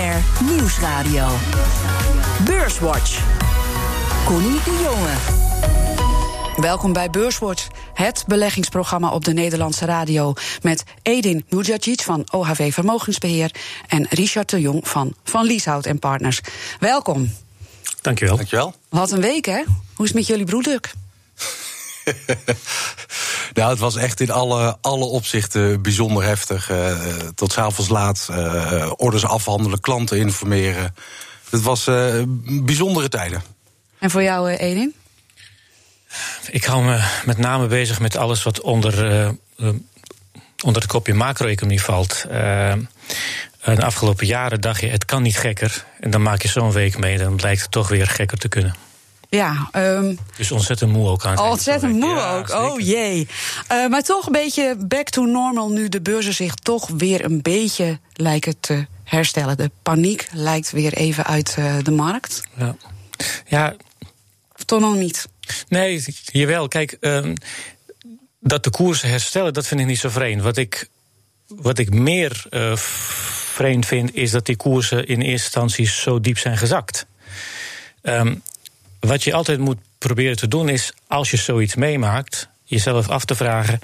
BNR Nieuwsradio. Beurswatch. Connie de Jonge. Welkom bij Beurswatch, het beleggingsprogramma op de Nederlandse radio. Met Edin Mujagic van OHV Vermogensbeheer en Richard de Jong van Van Lieshout en Partners. Welkom. Dankjewel. Dankjewel. Wat een week, hè? Hoe is het met jullie broeduk? nou, het was echt in alle, alle opzichten bijzonder heftig. Uh, tot s'avonds laat, uh, orders afhandelen, klanten informeren. Het was uh, bijzondere tijden. En voor jou, Edin? Ik hou me met name bezig met alles wat onder, onder het kopje macro-economie valt. de afgelopen jaren dacht je, het kan niet gekker. En dan maak je zo'n week mee, dan blijkt het toch weer gekker te kunnen. Ja, um, dus ontzettend moe ook aan het Ontzettend moe ja, ook, zeker. oh jee. Uh, maar toch een beetje back to normal nu de beurzen zich toch weer een beetje lijken te herstellen. De paniek lijkt weer even uit uh, de markt. Ja. ja. Of toch nog niet? Nee, jawel. Kijk, um, dat de koersen herstellen, dat vind ik niet zo vreemd. Wat ik, wat ik meer uh, vreemd vind, is dat die koersen in eerste instantie zo diep zijn gezakt. Um, wat je altijd moet proberen te doen is, als je zoiets meemaakt, jezelf af te vragen.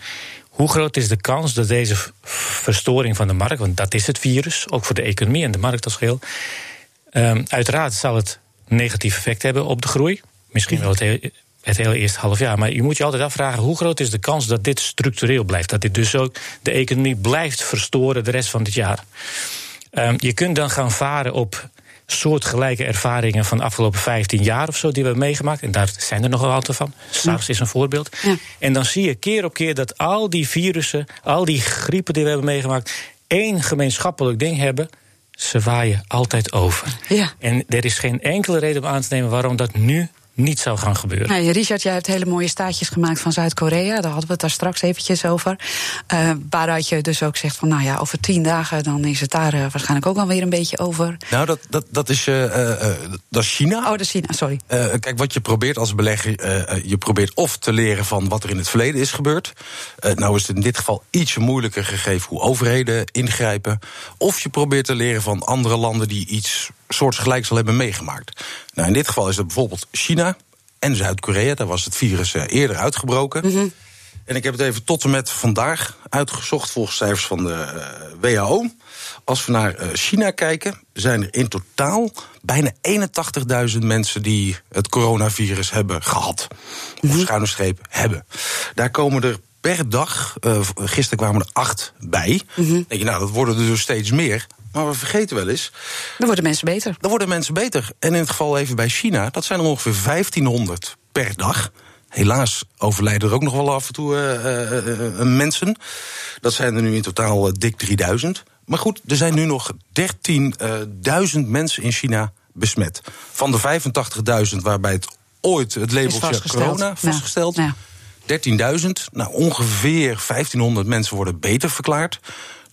Hoe groot is de kans dat deze verstoring van de markt, want dat is het virus, ook voor de economie en de markt als geheel. Um, uiteraard zal het negatief effect hebben op de groei. Misschien wel het, heel, het hele eerste half jaar. Maar je moet je altijd afvragen: hoe groot is de kans dat dit structureel blijft? Dat dit dus ook de economie blijft verstoren de rest van dit jaar. Um, je kunt dan gaan varen op soortgelijke ervaringen van de afgelopen 15 jaar of zo die we hebben meegemaakt. En daar zijn er nog een aantal van. SARS is een voorbeeld. Ja. En dan zie je keer op keer dat al die virussen, al die griepen die we hebben meegemaakt, één gemeenschappelijk ding hebben. Ze waaien altijd over. Ja. En er is geen enkele reden om aan te nemen waarom dat nu niet zou gaan gebeuren. Nee, Richard, jij hebt hele mooie staatjes gemaakt van Zuid-Korea. Daar hadden we het daar straks eventjes over. Uh, waaruit je dus ook zegt van, nou ja, over tien dagen... dan is het daar uh, waarschijnlijk ook alweer een beetje over. Nou, dat, dat, dat, is, uh, dat is China. Oh, dat is China, sorry. kijk, wat je probeert als belegger... je probeert of te leren van wat er in het verleden is gebeurd. nou is het in dit geval ietsje moeilijker gegeven hoe overheden ingrijpen. Of je probeert te leren van andere landen die iets soortgelijks al hebben meegemaakt. Nou, in dit geval is het bijvoorbeeld China en Zuid-Korea. Daar was het virus eh, eerder uitgebroken. Mhm. En ik heb het even tot en met vandaag uitgezocht volgens cijfers van de uh, WHO. Als we naar uh, China kijken, zijn er in totaal bijna 81.000 mensen die het coronavirus hebben gehad. Of Mhm. schuine streep hebben. Daar komen er per dag, uh, gisteren kwamen er acht bij. Mhm. Denk je, nou, dat worden er dus steeds meer. Maar we vergeten wel eens. Dan worden mensen beter. Dan worden mensen beter. En in het geval even bij China, dat zijn er ongeveer 1500 per dag. Helaas overlijden er ook nog wel af en toe uh, uh, mensen. Dat zijn er nu in totaal dik 3000. Maar goed, er zijn nu nog 13.000 mensen in China besmet. Van de 85.000 waarbij het ooit het labeltje vastgesteld. corona Ja. vastgesteld. Ja. 13.000. Nou, ongeveer 1500 mensen worden beter verklaard.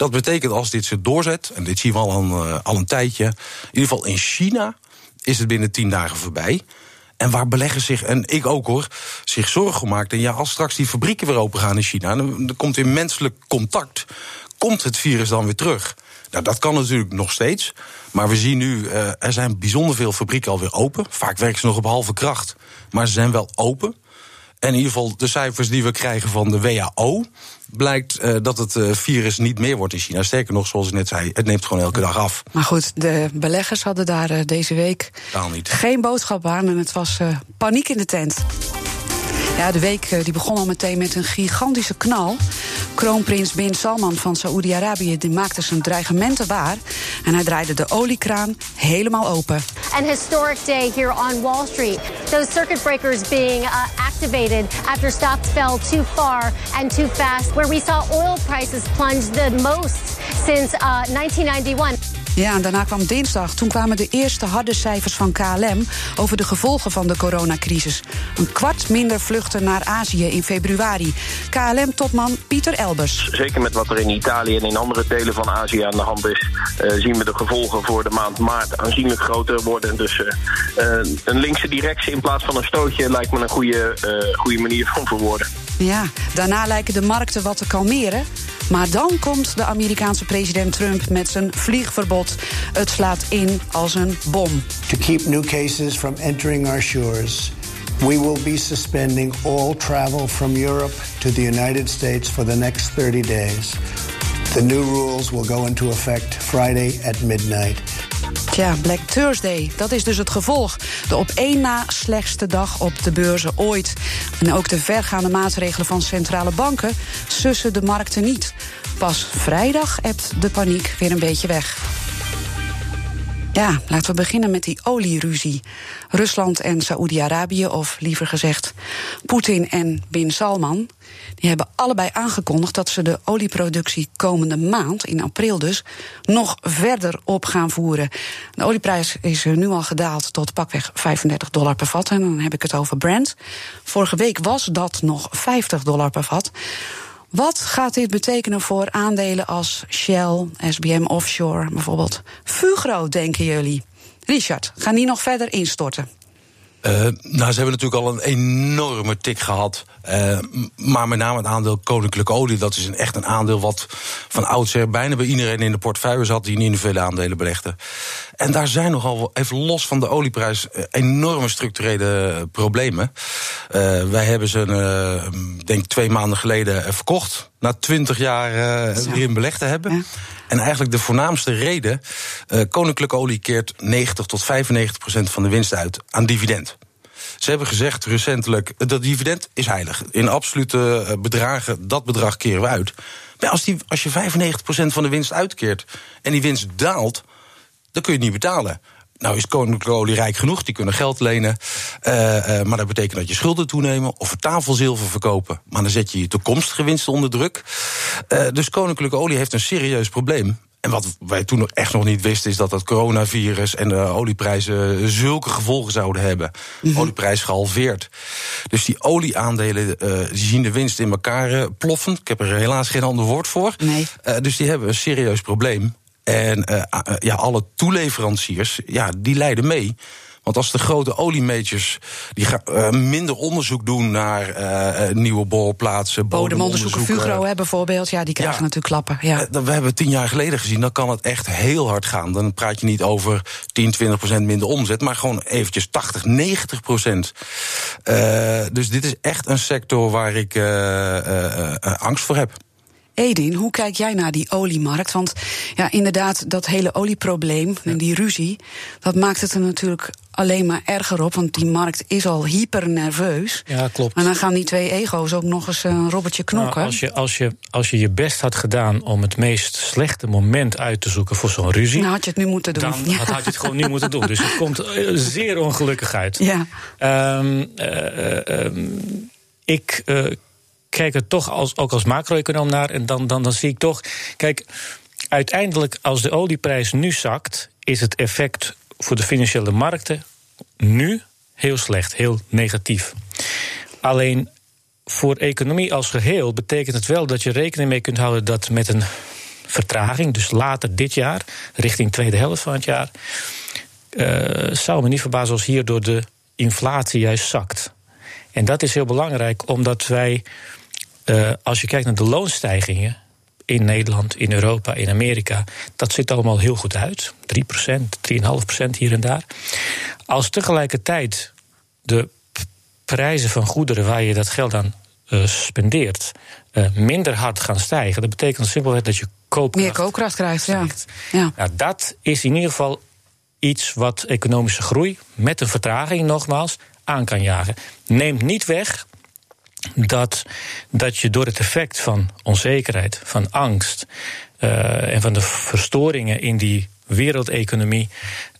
Dat betekent als dit zich doorzet, en dit zien we al een, uh, al een tijdje. In ieder geval in China is het binnen 10 dagen voorbij. En waar beleggers zich, en ik ook hoor, zich zorgen gemaakt. En ja, als straks die fabrieken weer open gaan in China, dan, dan komt in menselijk contact, komt het virus dan weer terug. Nou, dat kan natuurlijk nog steeds. Maar we zien nu, uh, er zijn bijzonder veel fabrieken alweer open. Vaak werken ze nog op halve kracht, maar ze zijn wel open. En in ieder geval de cijfers die we krijgen van de WHO... blijkt uh, dat het uh, virus niet meer wordt in China. Sterker nog, zoals ik net zei, het neemt gewoon elke dag af. Maar goed, de beleggers hadden daar uh, deze week niet. geen boodschap aan... en het was paniek in de tent. Ja, de week die begon al meteen met een gigantische knal. Kroonprins Bin Salman van Saoedi-Arabië maakte zijn dreigementen waar. En hij draaide de oliekraan helemaal open. An historic day here on Wall Street. Those circuit breakers being uh, activated after stocks fell too far and too fast, where we saw oil prices plunge the most since uh, 1991. Ja, en daarna kwam dinsdag. Toen kwamen de eerste harde cijfers van KLM over de gevolgen van de coronacrisis. Een kwart minder vluchten naar Azië in februari. KLM-topman Pieter Elbers. Zeker met wat er in Italië en in andere delen van Azië aan de hand is, uh, zien we de gevolgen voor de maand maart aanzienlijk groter worden. Dus uh, uh, een linkse directie in plaats van een stootje lijkt me een goede, goede manier van verwoorden. Ja, daarna lijken de markten wat te kalmeren. Maar dan komt de Amerikaanse president Trump met zijn vliegverbod. Het slaat in als een bom. To keep new cases from entering our shores. We will be suspending all travel from Europe to the United States for the next 30 days. The new rules will go into effect Friday at midnight. Tja, Black Thursday, dat is dus het gevolg. De op één na slechtste dag op de beurzen ooit. En ook de vergaande maatregelen van centrale banken sussen de markten niet. Pas vrijdag ebt de paniek weer een beetje weg. Ja, laten we beginnen met die olieruzie. Rusland en Saoedi-Arabië, of liever gezegd Poetin en Bin Salman, die hebben allebei aangekondigd dat ze de olieproductie komende maand, in april dus, nog verder op gaan voeren. De olieprijs is nu al gedaald tot pakweg 35 dollar per vat. En dan heb ik het over Brent. Vorige week was dat nog 50 dollar per vat. Wat gaat dit betekenen voor aandelen als Shell, SBM Offshore bijvoorbeeld? Fugro, denken jullie? Richard, gaan die nog verder instorten? Uh, nou, ze hebben natuurlijk al een enorme tik gehad. Uh, maar met name het aandeel Koninklijke Olie, dat is een, echt een aandeel wat van oudsher bijna bij iedereen in de portefeuille zat die niet in vele aandelen belegde. En daar zijn nogal, even los van de olieprijs, eh, enorme structurele problemen. Uh, wij hebben ze, uh, denk twee maanden geleden verkocht. Na twintig jaar erin belegd te hebben. Ja. En eigenlijk de voornaamste reden, Koninklijke Olie keert 90 tot 95 procent van de winst uit aan dividend. Ze hebben gezegd recentelijk dat dividend is heilig. In absolute bedragen, dat bedrag keren we uit. Maar als, die, als je 95% van de winst uitkeert en die winst daalt, dan kun je het niet betalen. Nou is Koninklijke Olie rijk genoeg, die kunnen geld lenen. Uh, maar dat betekent dat je schulden toenemen of tafelzilver verkopen. Maar dan zet je je toekomstige winsten onder druk. Dus Koninklijke Olie heeft een serieus probleem. En wat wij toen echt nog niet wisten, is dat het coronavirus en de olieprijzen zulke gevolgen zouden hebben. Mm -hmm. Olieprijs gehalveerd. Dus die olieaandelen uh, die zien de winst in elkaar uh, ploffen. Ik heb er helaas geen ander woord voor. Nee. Uh, dus die hebben een serieus probleem. En ja, alle toeleveranciers, ja, die leiden mee. Want als de grote oliemajors die gaan, uh, minder onderzoek doen naar uh, nieuwe boorplaatsen, bodemonderzoeken, Fugro hè, bijvoorbeeld, ja, die krijgen ja, natuurlijk klappen. Ja. We hebben tien jaar geleden gezien, dan kan het echt heel hard gaan. Dan praat je niet over 10, 20 procent minder omzet, maar gewoon eventjes 80, 90 procent. dus dit is echt een sector waar ik angst voor heb. Edin, hoe kijk jij naar die oliemarkt? Want ja, inderdaad, dat hele olieprobleem en die ruzie, dat maakt het er natuurlijk alleen maar erger op. Want die markt is al hyper nerveus. Ja, klopt. En dan gaan die twee ego's ook nog eens een robbertje knokken. Nou, als, je, als, je, als je je best had gedaan om het meest slechte moment uit te zoeken voor zo'n ruzie. Nou, had je het nu moeten doen. Dan had, had je het gewoon nu moeten doen. Dus het komt zeer ongelukkig uit. Ja. Um, uh, um, ik. Uh, kijk er toch als, ook als macro-econoom naar. En dan, dan, dan zie ik toch. Kijk, uiteindelijk, als de olieprijs nu zakt, is het effect voor de financiële markten nu heel slecht, heel negatief. Alleen voor economie als geheel betekent het wel dat je rekening mee kunt houden dat met een vertraging, dus later dit jaar, richting tweede helft van het jaar, uh, zou me niet verbazen als hierdoor de inflatie juist zakt. En dat is heel belangrijk, omdat wij uh, als je kijkt naar de loonstijgingen in Nederland, in Europa, in Amerika, dat ziet allemaal heel goed uit. 3%, 3,5% hier en daar. Als tegelijkertijd de prijzen van goederen waar je dat geld aan uh, spendeert uh, minder hard gaan stijgen, dat betekent simpelweg dat je koopkracht, meer koopkracht krijgt. Ja. Ja. Nou, dat is in ieder geval iets wat economische groei met een vertraging nogmaals aan kan jagen. Neemt niet weg dat, dat je door het effect van onzekerheid, van angst uh, en van de verstoringen in die wereldeconomie,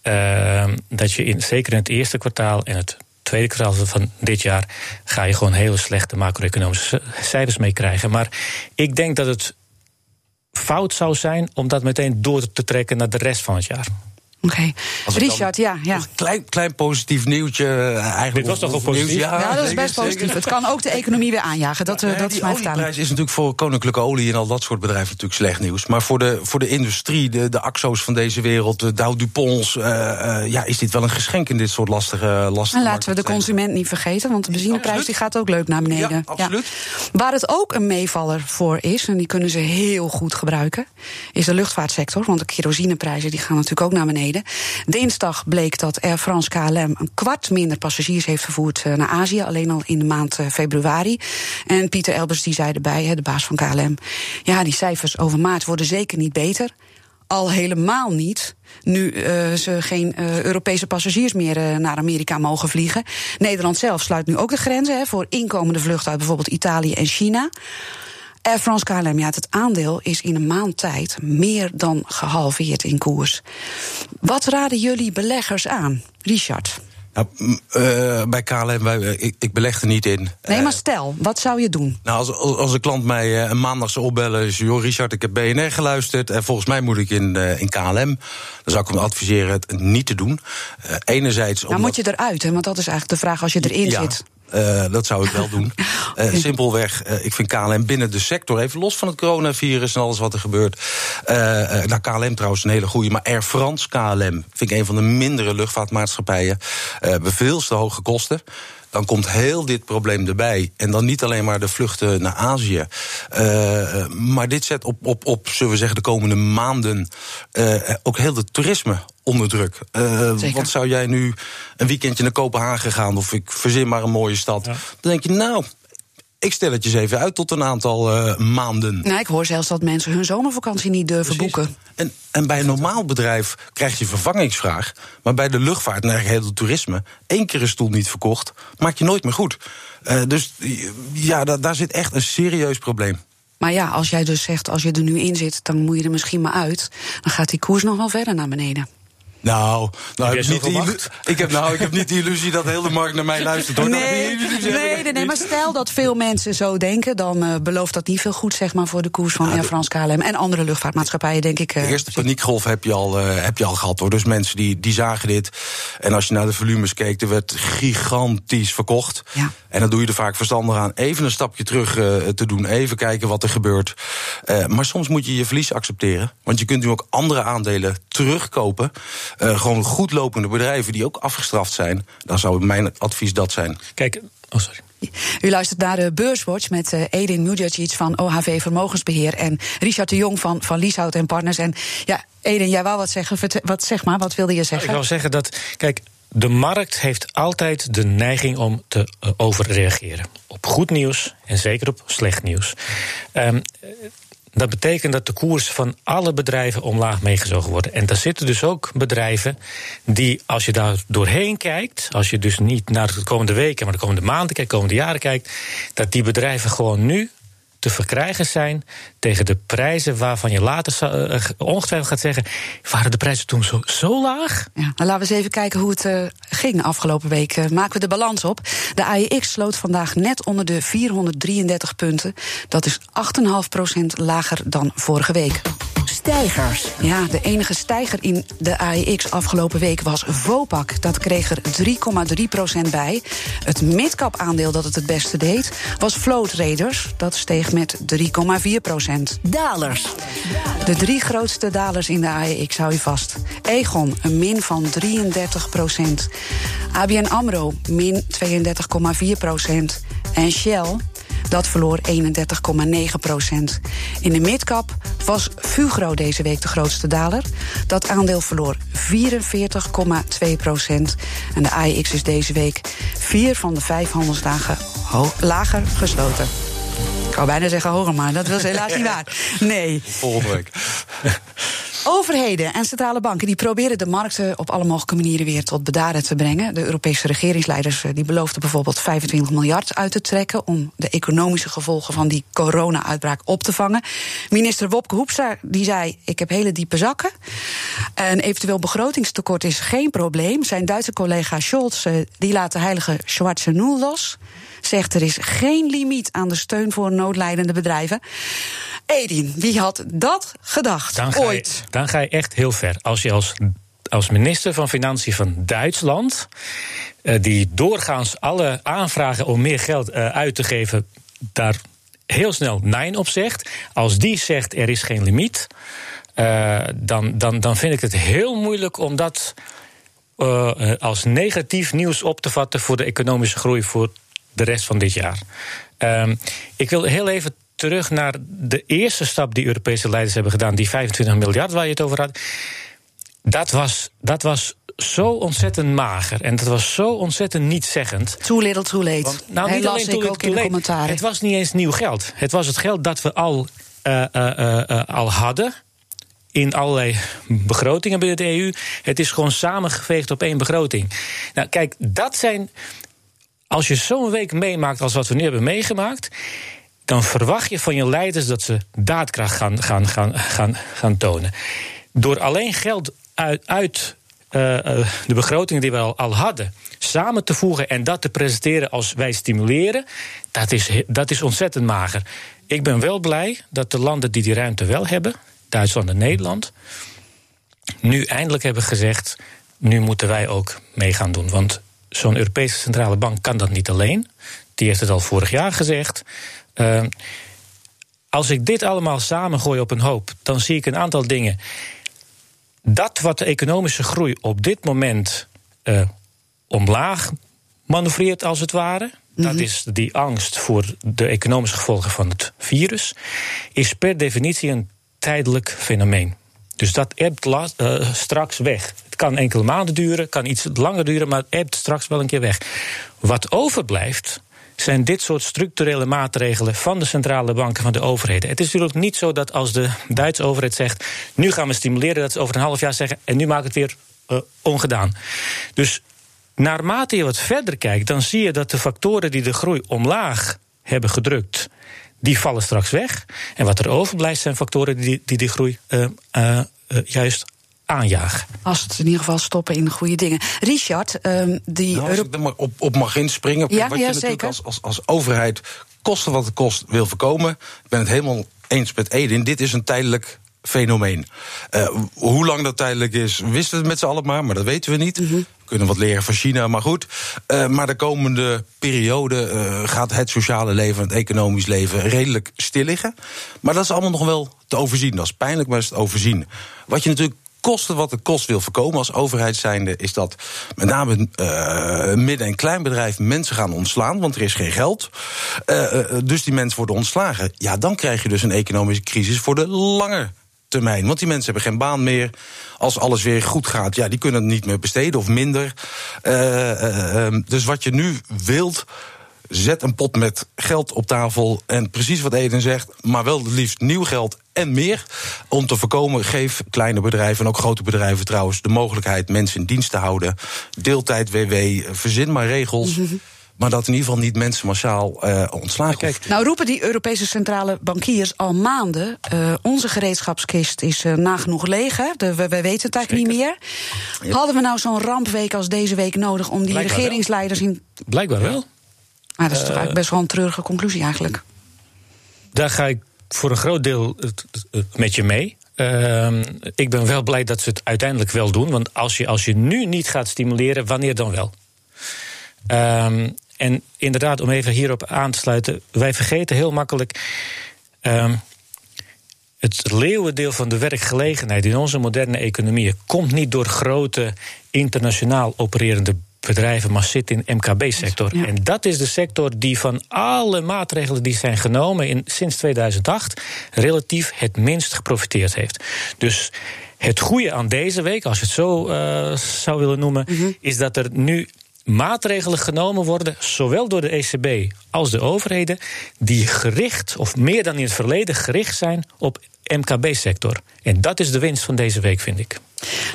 uh, dat je in, zeker in het eerste kwartaal en het tweede kwartaal van dit jaar ga je gewoon hele slechte macro-economische cijfers mee krijgen. Maar ik denk dat het fout zou zijn om dat meteen door te trekken naar de rest van het jaar. Oké. Richard, ja. ja. Klein, klein positief nieuwtje. eh, Eigenlijk Dit was toch of positief? Ja, dat is best positief. zeker. Het kan ook de economie weer aanjagen. Dat, eh, Nee, dat is mijn vertaling. is natuurlijk voor koninklijke olie en al dat soort bedrijven natuurlijk slecht nieuws. Maar voor de, voor de industrie, de, de Axo's van deze wereld, de Dow DuPonts, eh, eh, ja, is dit wel een geschenk in dit soort lastige, lastige En laten we de consument niet vergeten, want de benzineprijs die gaat ook leuk naar beneden. Ja, absoluut. Waar het ook een meevaller voor is, en die kunnen ze heel goed gebruiken, is de luchtvaartsector. Want de kerosineprijzen die gaan natuurlijk ook naar beneden. Dinsdag bleek dat Air France KLM een kwart minder passagiers heeft vervoerd eh, naar Azië, alleen al in de maand eh, februari. En Pieter Elbers die zei erbij, de baas van KLM, ja, die cijfers over maart worden zeker niet beter. Al helemaal niet. Nu eh, ze geen Europese passagiers meer naar Amerika mogen vliegen. Nederland zelf sluit nu ook de grenzen hè, voor inkomende vluchten uit bijvoorbeeld Italië en China. Air France KLM, ja, het aandeel is in een maand tijd meer dan gehalveerd in koers. Wat raden jullie beleggers aan, Richard? Eh, bij KLM, wij, eh, ik, ik beleg er niet in. Nee, Eh, maar stel, wat zou je doen? Nou, als, als, als een klant mij een maandag zou opbellen... en joh, Richard, ik heb BNR geluisterd... en volgens mij moet ik in, in KLM... dan zou ik hem adviseren het niet te doen. Eh, enerzijds... Nou omdat- moet je eruit, hè, want dat is eigenlijk de vraag als je erin ja, zit. Eh, dat zou ik wel doen. Eh, simpelweg, eh, ik vind KLM binnen de sector, even los van het coronavirus en alles wat er gebeurt. nou, KLM trouwens een hele goede, maar Air France KLM vind ik een van de mindere luchtvaartmaatschappijen. Hebben veel te hoge kosten. Dan komt heel dit probleem erbij. En dan niet alleen maar de vluchten naar Azië. maar dit zet op, op, op, zullen we zeggen, de komende maanden ook heel het toerisme onder druk. Eh, Zeker. want zou jij nu een weekendje naar Kopenhagen gaan, of ik verzin maar een mooie stad, dan denk je, nou, ik stel het je eens even uit tot een aantal eh, maanden. Nou, ik hoor zelfs dat mensen hun zomervakantie niet durven Precies. boeken. En, en bij een normaal bedrijf krijg je vervangingsvraag. Maar bij de luchtvaart en eigenlijk heel het toerisme... één keer een stoel niet verkocht, maak je nooit meer goed. Eh, dus ja, da- daar zit echt een serieus probleem. Maar ja, als jij dus zegt, als je er nu in zit, dan moet je er misschien maar uit. Dan gaat die koers nog wel verder naar beneden. Nou, nou jij ik, heb niet ik, heb, nou, ik heb niet de illusie dat heel de markt naar mij luistert. Hoor. Nee, heb nee, nee, nee, maar stel dat veel mensen zo denken, dan eh, belooft dat niet veel goed zeg maar, voor de koers van Air France KLM en andere luchtvaartmaatschappijen, denk ik. eh, De eerste paniekgolf heb je al, eh, heb je al gehad hoor. Dus mensen die, die zagen dit. En als je naar de volumes keek, er werd gigantisch verkocht. Ja. En dan doe je er vaak verstandig aan even een stapje terug eh, te doen. Even kijken wat er gebeurt. Eh, maar soms moet je je verlies accepteren. Want je kunt nu ook andere aandelen terugkopen. Eh, gewoon goed lopende bedrijven die ook afgestraft zijn. Dan zou mijn advies dat zijn. Kijk, oh sorry. U luistert naar de Beurswatch met eh, Edin Mujacic van OHV Vermogensbeheer en Richard de Jong van, van Lieshout en Partners. En ja, Edin, jij wou wat zeggen. Wat, zeg maar, wat wilde je Ik zeggen? wil zeggen dat, kijk, de markt heeft altijd de neiging om te eh, overreageren. Op goed nieuws en zeker op slecht nieuws. Ehm, eh, dat betekent dat de koers van alle bedrijven omlaag meegezogen worden. En daar zitten dus ook bedrijven die, als je daar doorheen kijkt, als je dus niet naar de komende weken, maar de komende maanden kijkt, de komende jaren kijkt, dat die bedrijven gewoon nu te verkrijgen zijn tegen de prijzen waarvan je later eh, ongetwijfeld gaat zeggen: waren de prijzen toen zo, zo laag? Ja, nou laten we eens even kijken hoe het eh, ging afgelopen week. Eh, maken we de balans op. De AEX sloot vandaag net onder de 433 punten. Dat is 8,5% lager dan vorige week. Stijgers. Ja, de enige stijger in de AEX afgelopen week was Vopak. Dat kreeg er 3,3% bij. Het midcap aandeel dat het het beste deed was Float Raiders. Dat steeg met 3,4%. Dalers. De drie grootste dalers in de AEX hou je vast. Egon, een min van 33% ABN AMRO, min 32,4% En Shell, dat verloor 31,9% In de midcap was Fugro deze week de grootste daler. Dat aandeel verloor 44,2% En de AEX is deze week vier van de vijf handelsdagen lager gesloten. Ik wou bijna zeggen hoger, maar dat was helaas niet waar. Nee. Volgende week. Overheden en centrale banken die proberen de markten op alle mogelijke manieren weer tot bedaren te brengen. De Europese regeringsleiders eh, die beloofden bijvoorbeeld 25 miljard uit te trekken om de economische gevolgen van die corona-uitbraak op te vangen. Minister Wopke Hoekstra die zei: ik heb hele diepe zakken. Een eventueel begrotingstekort is geen probleem. Zijn Duitse collega Scholz eh, die laat de heilige Schwarze Nul los. Zegt er is geen limiet aan de steun voor noodlijdende bedrijven. Edin, wie had dat gedacht? Dan ga, je, Ooit. dan ga je echt heel ver. Als je als als minister van Financiën van Duitsland, uh, die doorgaans alle aanvragen om meer geld uh, uit te geven, daar heel snel nee op zegt. Als die zegt er is geen limiet, uh, dan, dan, dan vind ik het heel moeilijk om dat als negatief nieuws op te vatten voor de economische groei voor de rest van dit jaar. Ehm, ik wil heel even terug naar de eerste stap die Europese leiders hebben gedaan, die 25 miljard waar je het over had. Dat was, dat was zo ontzettend mager en dat was zo ontzettend nietzeggend. Too little, too late. Want, nou, niet alleen too little, too late. Het was niet eens nieuw geld. Het was het geld dat we al, uh, uh, uh, al hadden in allerlei begrotingen binnen de EU. Het is gewoon samengeveegd op één begroting. Nou, kijk, dat zijn. Als je zo'n week meemaakt als wat we nu hebben meegemaakt dan verwacht je van je leiders dat ze daadkracht gaan, gaan, gaan, gaan, gaan tonen. Door alleen geld uit, uit uh, de begrotingen die we al, al, hadden samen te voegen en dat te presenteren als wij stimuleren, dat is, dat is ontzettend mager. Ik ben wel blij dat de landen die die ruimte wel hebben, Duitsland en Nederland, nu eindelijk hebben gezegd: nu moeten wij ook mee gaan doen. Want zo'n Europese centrale bank kan dat niet alleen. Die heeft het al vorig jaar gezegd. Uh, als ik dit allemaal samengooi op een hoop, dan zie ik een aantal dingen. Dat wat de economische groei op dit moment uh, omlaag manoeuvreert, als het ware. Dat mhm. is die angst voor de economische gevolgen van het virus. Is per definitie een tijdelijk fenomeen. Dus dat ebt uh, straks weg. Kan enkele maanden duren, kan iets langer duren, maar het ebt straks wel een keer weg. Wat overblijft, zijn dit soort structurele maatregelen van de centrale banken, van de overheden. Het is natuurlijk niet zo dat als de Duitse overheid zegt: nu gaan we stimuleren, dat ze over een half jaar zeggen: en nu maakt het weer uh, ongedaan. Dus naarmate je wat verder kijkt, dan zie je dat de factoren die de groei omlaag hebben gedrukt, die vallen straks weg. En wat er overblijft zijn factoren die die, die groei uh, uh, juist aanjagen. Als het in ieder geval stoppen in goede dingen. Richard, um, die. Nou, als ik er maar op, op mag inspringen. Ja, wat ja, je natuurlijk als, als, als overheid kosten wat het kost wil voorkomen. Ik ben het helemaal eens met Edin. Dit is een tijdelijk fenomeen. Uh, hoe lang dat tijdelijk is, wisten we met z'n allen maar, maar dat weten we niet. Mm -hmm. We kunnen wat leren van China, maar goed. Uh, maar de komende periode uh, gaat het sociale leven, het economisch leven redelijk stil liggen. Maar dat is allemaal nog wel te overzien. Dat is pijnlijk, maar is het overzien. Wat je natuurlijk kosten wat het kost wil voorkomen als overheid zijnde, is dat met name uh, midden- en kleinbedrijf mensen gaan ontslaan, want er is geen geld. Uh, dus die mensen worden ontslagen. Ja, dan krijg je dus een economische crisis voor de lange termijn. Want die mensen hebben geen baan meer. Als alles weer goed gaat, ja, die kunnen het niet meer besteden of minder. Dus wat je nu wilt, zet een pot met geld op tafel. En precies wat Eden zegt, maar wel het liefst nieuw geld en meer. Om te voorkomen, geef kleine bedrijven en ook grote bedrijven trouwens de mogelijkheid mensen in dienst te houden. Deeltijd WW, verzin maar regels. Maar dat in ieder geval niet mensen massaal uh, ontslagen. Kijk. Nou roepen die Europese centrale bankiers al maanden. Uh, onze gereedschapskist is uh, nagenoeg leeg. Hè? De, we, we, weten het eigenlijk niet meer. Hadden we nou zo'n rampweek als deze week nodig om die Blijkbaar regeringsleiders wel. in. Blijkbaar wel. Maar dat is toch eigenlijk best wel een treurige conclusie eigenlijk. Daar ga ik voor een groot deel met je mee. Uh, ik ben wel blij dat ze het uiteindelijk wel doen. Want als je, als je nu niet gaat stimuleren, wanneer dan wel? Uh, en inderdaad, om even hierop aan te sluiten. Wij vergeten heel makkelijk. Uh, het leeuwendeel van de werkgelegenheid in onze moderne economie komt niet door grote internationaal opererende bedrijven, maar zit in de MKB-sector. En dat is de sector die van alle maatregelen die zijn genomen in, sinds 2008 relatief het minst geprofiteerd heeft. Dus het goede aan deze week, als je het zo uh, zou willen noemen, mm -hmm. is dat er nu maatregelen genomen worden, zowel door de ECB als de overheden, die gericht, of meer dan in het verleden, gericht zijn op MKB-sector. En dat is de winst van deze week, vind ik.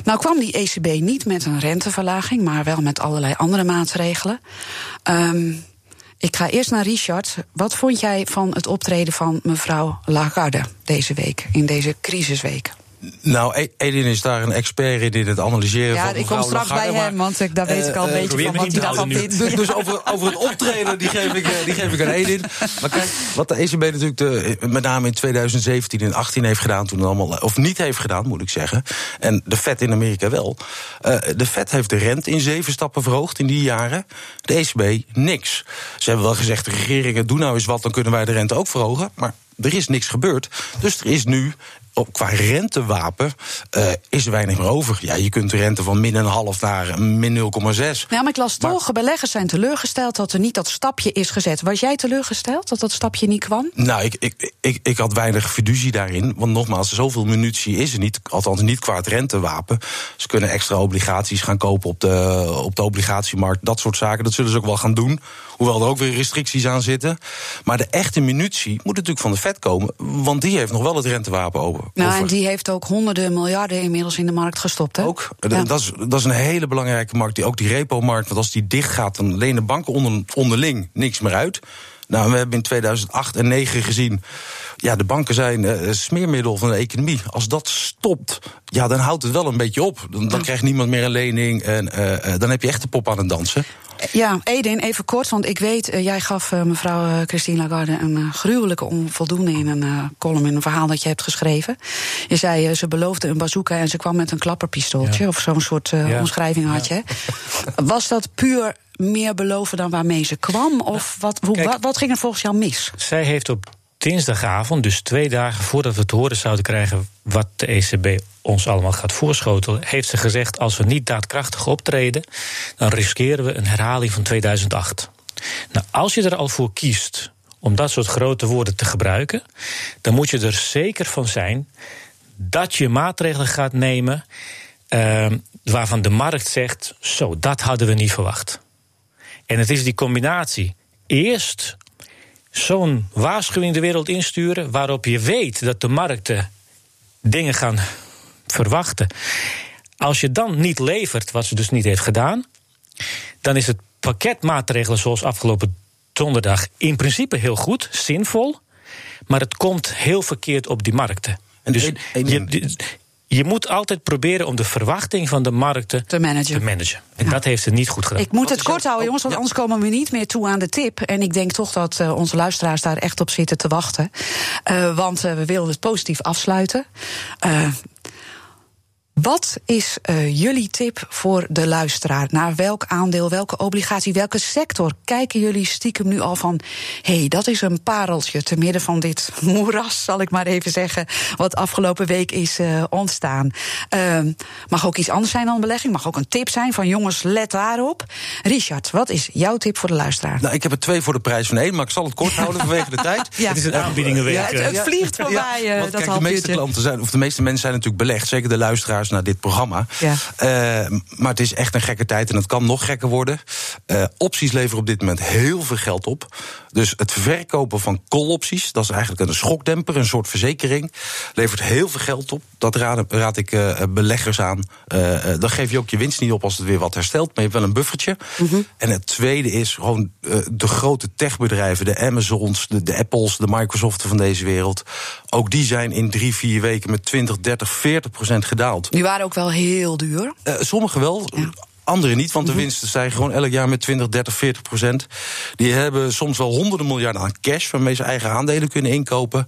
Nou kwam die ECB niet met een renteverlaging, maar wel met allerlei andere maatregelen. Um, ik ga eerst naar Richard. Wat vond jij van het optreden van mevrouw Lagarde deze week, in deze crisisweek? Nou, E- Edin is daar een expert in, in het analyseren Ja, van ik kom straks bij hem, want ik, daar weet ik al een Eh, eh, beetje van wat hij daarvan vindt. Dus, dus over, over het optreden, die geef, ik, eh, die geef ik aan Edin. Maar kijk, wat de ECB natuurlijk de, met name in 2017 en 18 heeft gedaan, toen het allemaal, of niet heeft gedaan, moet ik zeggen. En de Fed in Amerika wel. Eh, de Fed heeft de rente in zeven stappen verhoogd in die jaren. De ECB niks. Ze hebben wel gezegd, de regeringen, doe nou eens wat, dan kunnen wij de rente ook verhogen. Maar er is niks gebeurd. Dus er is nu op, qua rentewapen eh, is er weinig meer over. Ja, je kunt de rente van min een half naar min 0,6. Ja, maar ik las toch, beleggers zijn teleurgesteld dat er niet dat stapje is gezet. Was jij teleurgesteld dat dat stapje niet kwam? Nou, ik, ik, ik, ik had weinig fiducie daarin. Want nogmaals, zoveel munitie is er niet. Althans, niet qua het rentewapen. Ze kunnen extra obligaties gaan kopen op de, op de obligatiemarkt. Dat soort zaken. Dat zullen ze ook wel gaan doen. Hoewel er ook weer restricties aan zitten. Maar de echte munitie moet natuurlijk van de Fed komen. Want die heeft nog wel het rentewapen open. Nou, Over- en die heeft ook honderden miljarden inmiddels in de markt gestopt, hè? Ook. Ja. Dat, is, dat is een hele belangrijke markt. Die, ook die repo-markt. Want als die dicht gaat, dan lenen banken onder, onderling niks meer uit. Nou, we hebben in 2008 en 2009 gezien. Ja, de banken zijn eh, smeermiddel van de economie. Als dat stopt, ja, dan houdt het wel een beetje op. Dan, dan krijgt niemand meer een lening. En eh, eh, dan heb je echt de pop aan het dansen. Ja, Edin, even kort, want ik weet, jij gaf mevrouw Christine Lagarde een gruwelijke onvoldoende in een column, in een verhaal dat je hebt geschreven. Je zei, ze beloofde een bazooka en ze kwam met een klapperpistooltje, of zo'n soort Ja. omschrijving had je. Was dat puur meer beloven dan waarmee ze kwam? Of wat, hoe, kijk- wat, wat ging er volgens jou mis? Zij heeft op dinsdagavond, dus twee dagen voordat we te horen zouden krijgen wat de ECB ons allemaal gaat voorschotelen, heeft ze gezegd: als we niet daadkrachtig optreden, dan riskeren we een herhaling van 2008. Nou, als je er al voor kiest om dat soort grote woorden te gebruiken, dan moet je er zeker van zijn dat je maatregelen gaat nemen ehm, waarvan de markt zegt: zo, dat hadden we niet verwacht. En het is die combinatie. Eerst zo'n waarschuwing de wereld insturen, waarop je weet dat de markten dingen gaan verwachten. Als je dan niet levert, wat ze dus niet heeft gedaan, dan is het pakket maatregelen zoals afgelopen donderdag in principe heel goed, zinvol, maar het komt heel verkeerd op die markten. En dus je. Je moet altijd proberen om de verwachting van de markten Te managen. te managen. En Ja. dat heeft ze niet goed gedaan. Ik moet Wat het kort houden, jongens, want ja. anders komen we niet meer toe aan de tip. En ik denk toch dat eh, onze luisteraars daar echt op zitten te wachten. Eh, want eh, we willen het positief afsluiten. Wat is eh, jullie tip voor de luisteraar? Naar welk aandeel, welke obligatie, welke sector kijken jullie stiekem nu al van... hé, hey, dat is een pareltje te midden van dit moeras, zal ik maar even zeggen... wat afgelopen week is eh, ontstaan. Eh, mag ook iets anders zijn dan belegging, mag ook een tip zijn van jongens, let daarop. Richard, wat is jouw tip voor de luisteraar? Nou, ik heb er twee voor de prijs van één, maar ik zal het kort houden vanwege de tijd. Ja. Het is een aanbiedingenweek. Ja, het, het vliegt voorbij, eh, want dat kijk, de meeste klanten zijn, of de meeste mensen zijn natuurlijk belegd, zeker de luisteraars naar dit programma. Ja. Eh, maar het is echt een gekke tijd en het kan nog gekker worden. Eh, opties leveren op dit moment heel veel geld op. Dus het verkopen van call-opties, dat is eigenlijk een schokdemper, een soort verzekering, levert heel veel geld op. Dat raad, raad ik eh, beleggers aan. Dan geef je ook je winst niet op als het weer wat herstelt, maar je hebt wel een buffertje. En het tweede is gewoon de grote techbedrijven, de Amazons, de, de Apples, de Microsoften van deze wereld. Ook die zijn in drie, vier weken met 20, 30, 40 procent gedaald. Die waren ook wel heel duur. Eh, sommige wel. Anderen niet, want de Mhm. winsten stijgen gewoon elk jaar met 20, 30, 40 procent. Die hebben soms wel honderden miljarden aan cash waarmee ze eigen aandelen kunnen inkopen.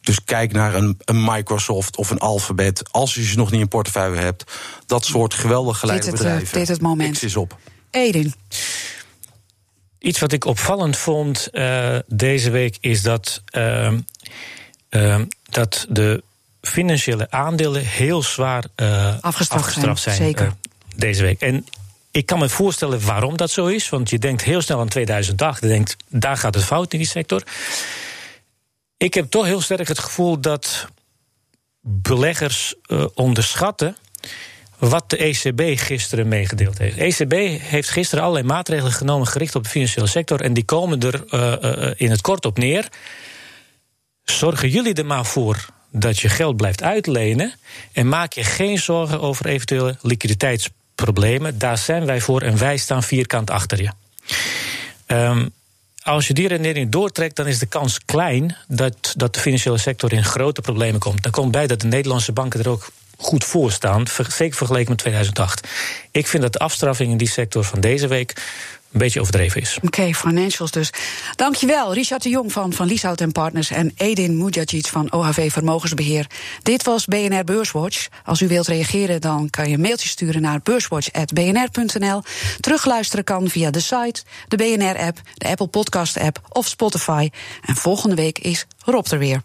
Dus kijk naar een, een Microsoft of een Alphabet. Als je ze nog niet in portefeuille hebt. Dat soort geweldig geleide Dit het, eh, bedrijven. dit het moment. Is op. Edin. Iets wat ik opvallend vond eh, deze week is dat, ehm, ehm, dat de financiële aandelen heel zwaar eh, Afgestraft zijn, zeker. eh, deze week. En ik kan me voorstellen waarom dat zo is. Want je denkt heel snel aan 2008. Je denkt, daar gaat het fout in die sector. Ik heb toch heel sterk het gevoel dat beleggers eh, onderschatten wat de ECB gisteren meegedeeld heeft. De ECB heeft gisteren allerlei maatregelen genomen gericht op de financiële sector. En die komen er in het kort op neer. Zorgen jullie er maar voor dat je geld blijft uitlenen. En maak je geen zorgen over eventuele liquiditeitsproblemen. Daar zijn wij voor en wij staan vierkant achter je. Ehm, als je die redenering doortrekt, dan is de kans klein dat, dat de financiële sector in grote problemen komt. Dan komt bij dat de Nederlandse banken er ook goed voor staan, zeker vergeleken met 2008. Ik vind dat de afstraffing in die sector van deze week een beetje overdreven is. Oké, financials dus. Dankjewel, Richard de Jong van Van Lieshout en Partners... en Edin Mujagic van OHV Vermogensbeheer. Dit was BNR Beurswatch. Als u wilt reageren, dan kan je een mailtje sturen naar beurswatch.bnr.nl. Terugluisteren kan via de site, de BNR-app, de Apple Podcast-app of Spotify. En volgende week is Rob er weer.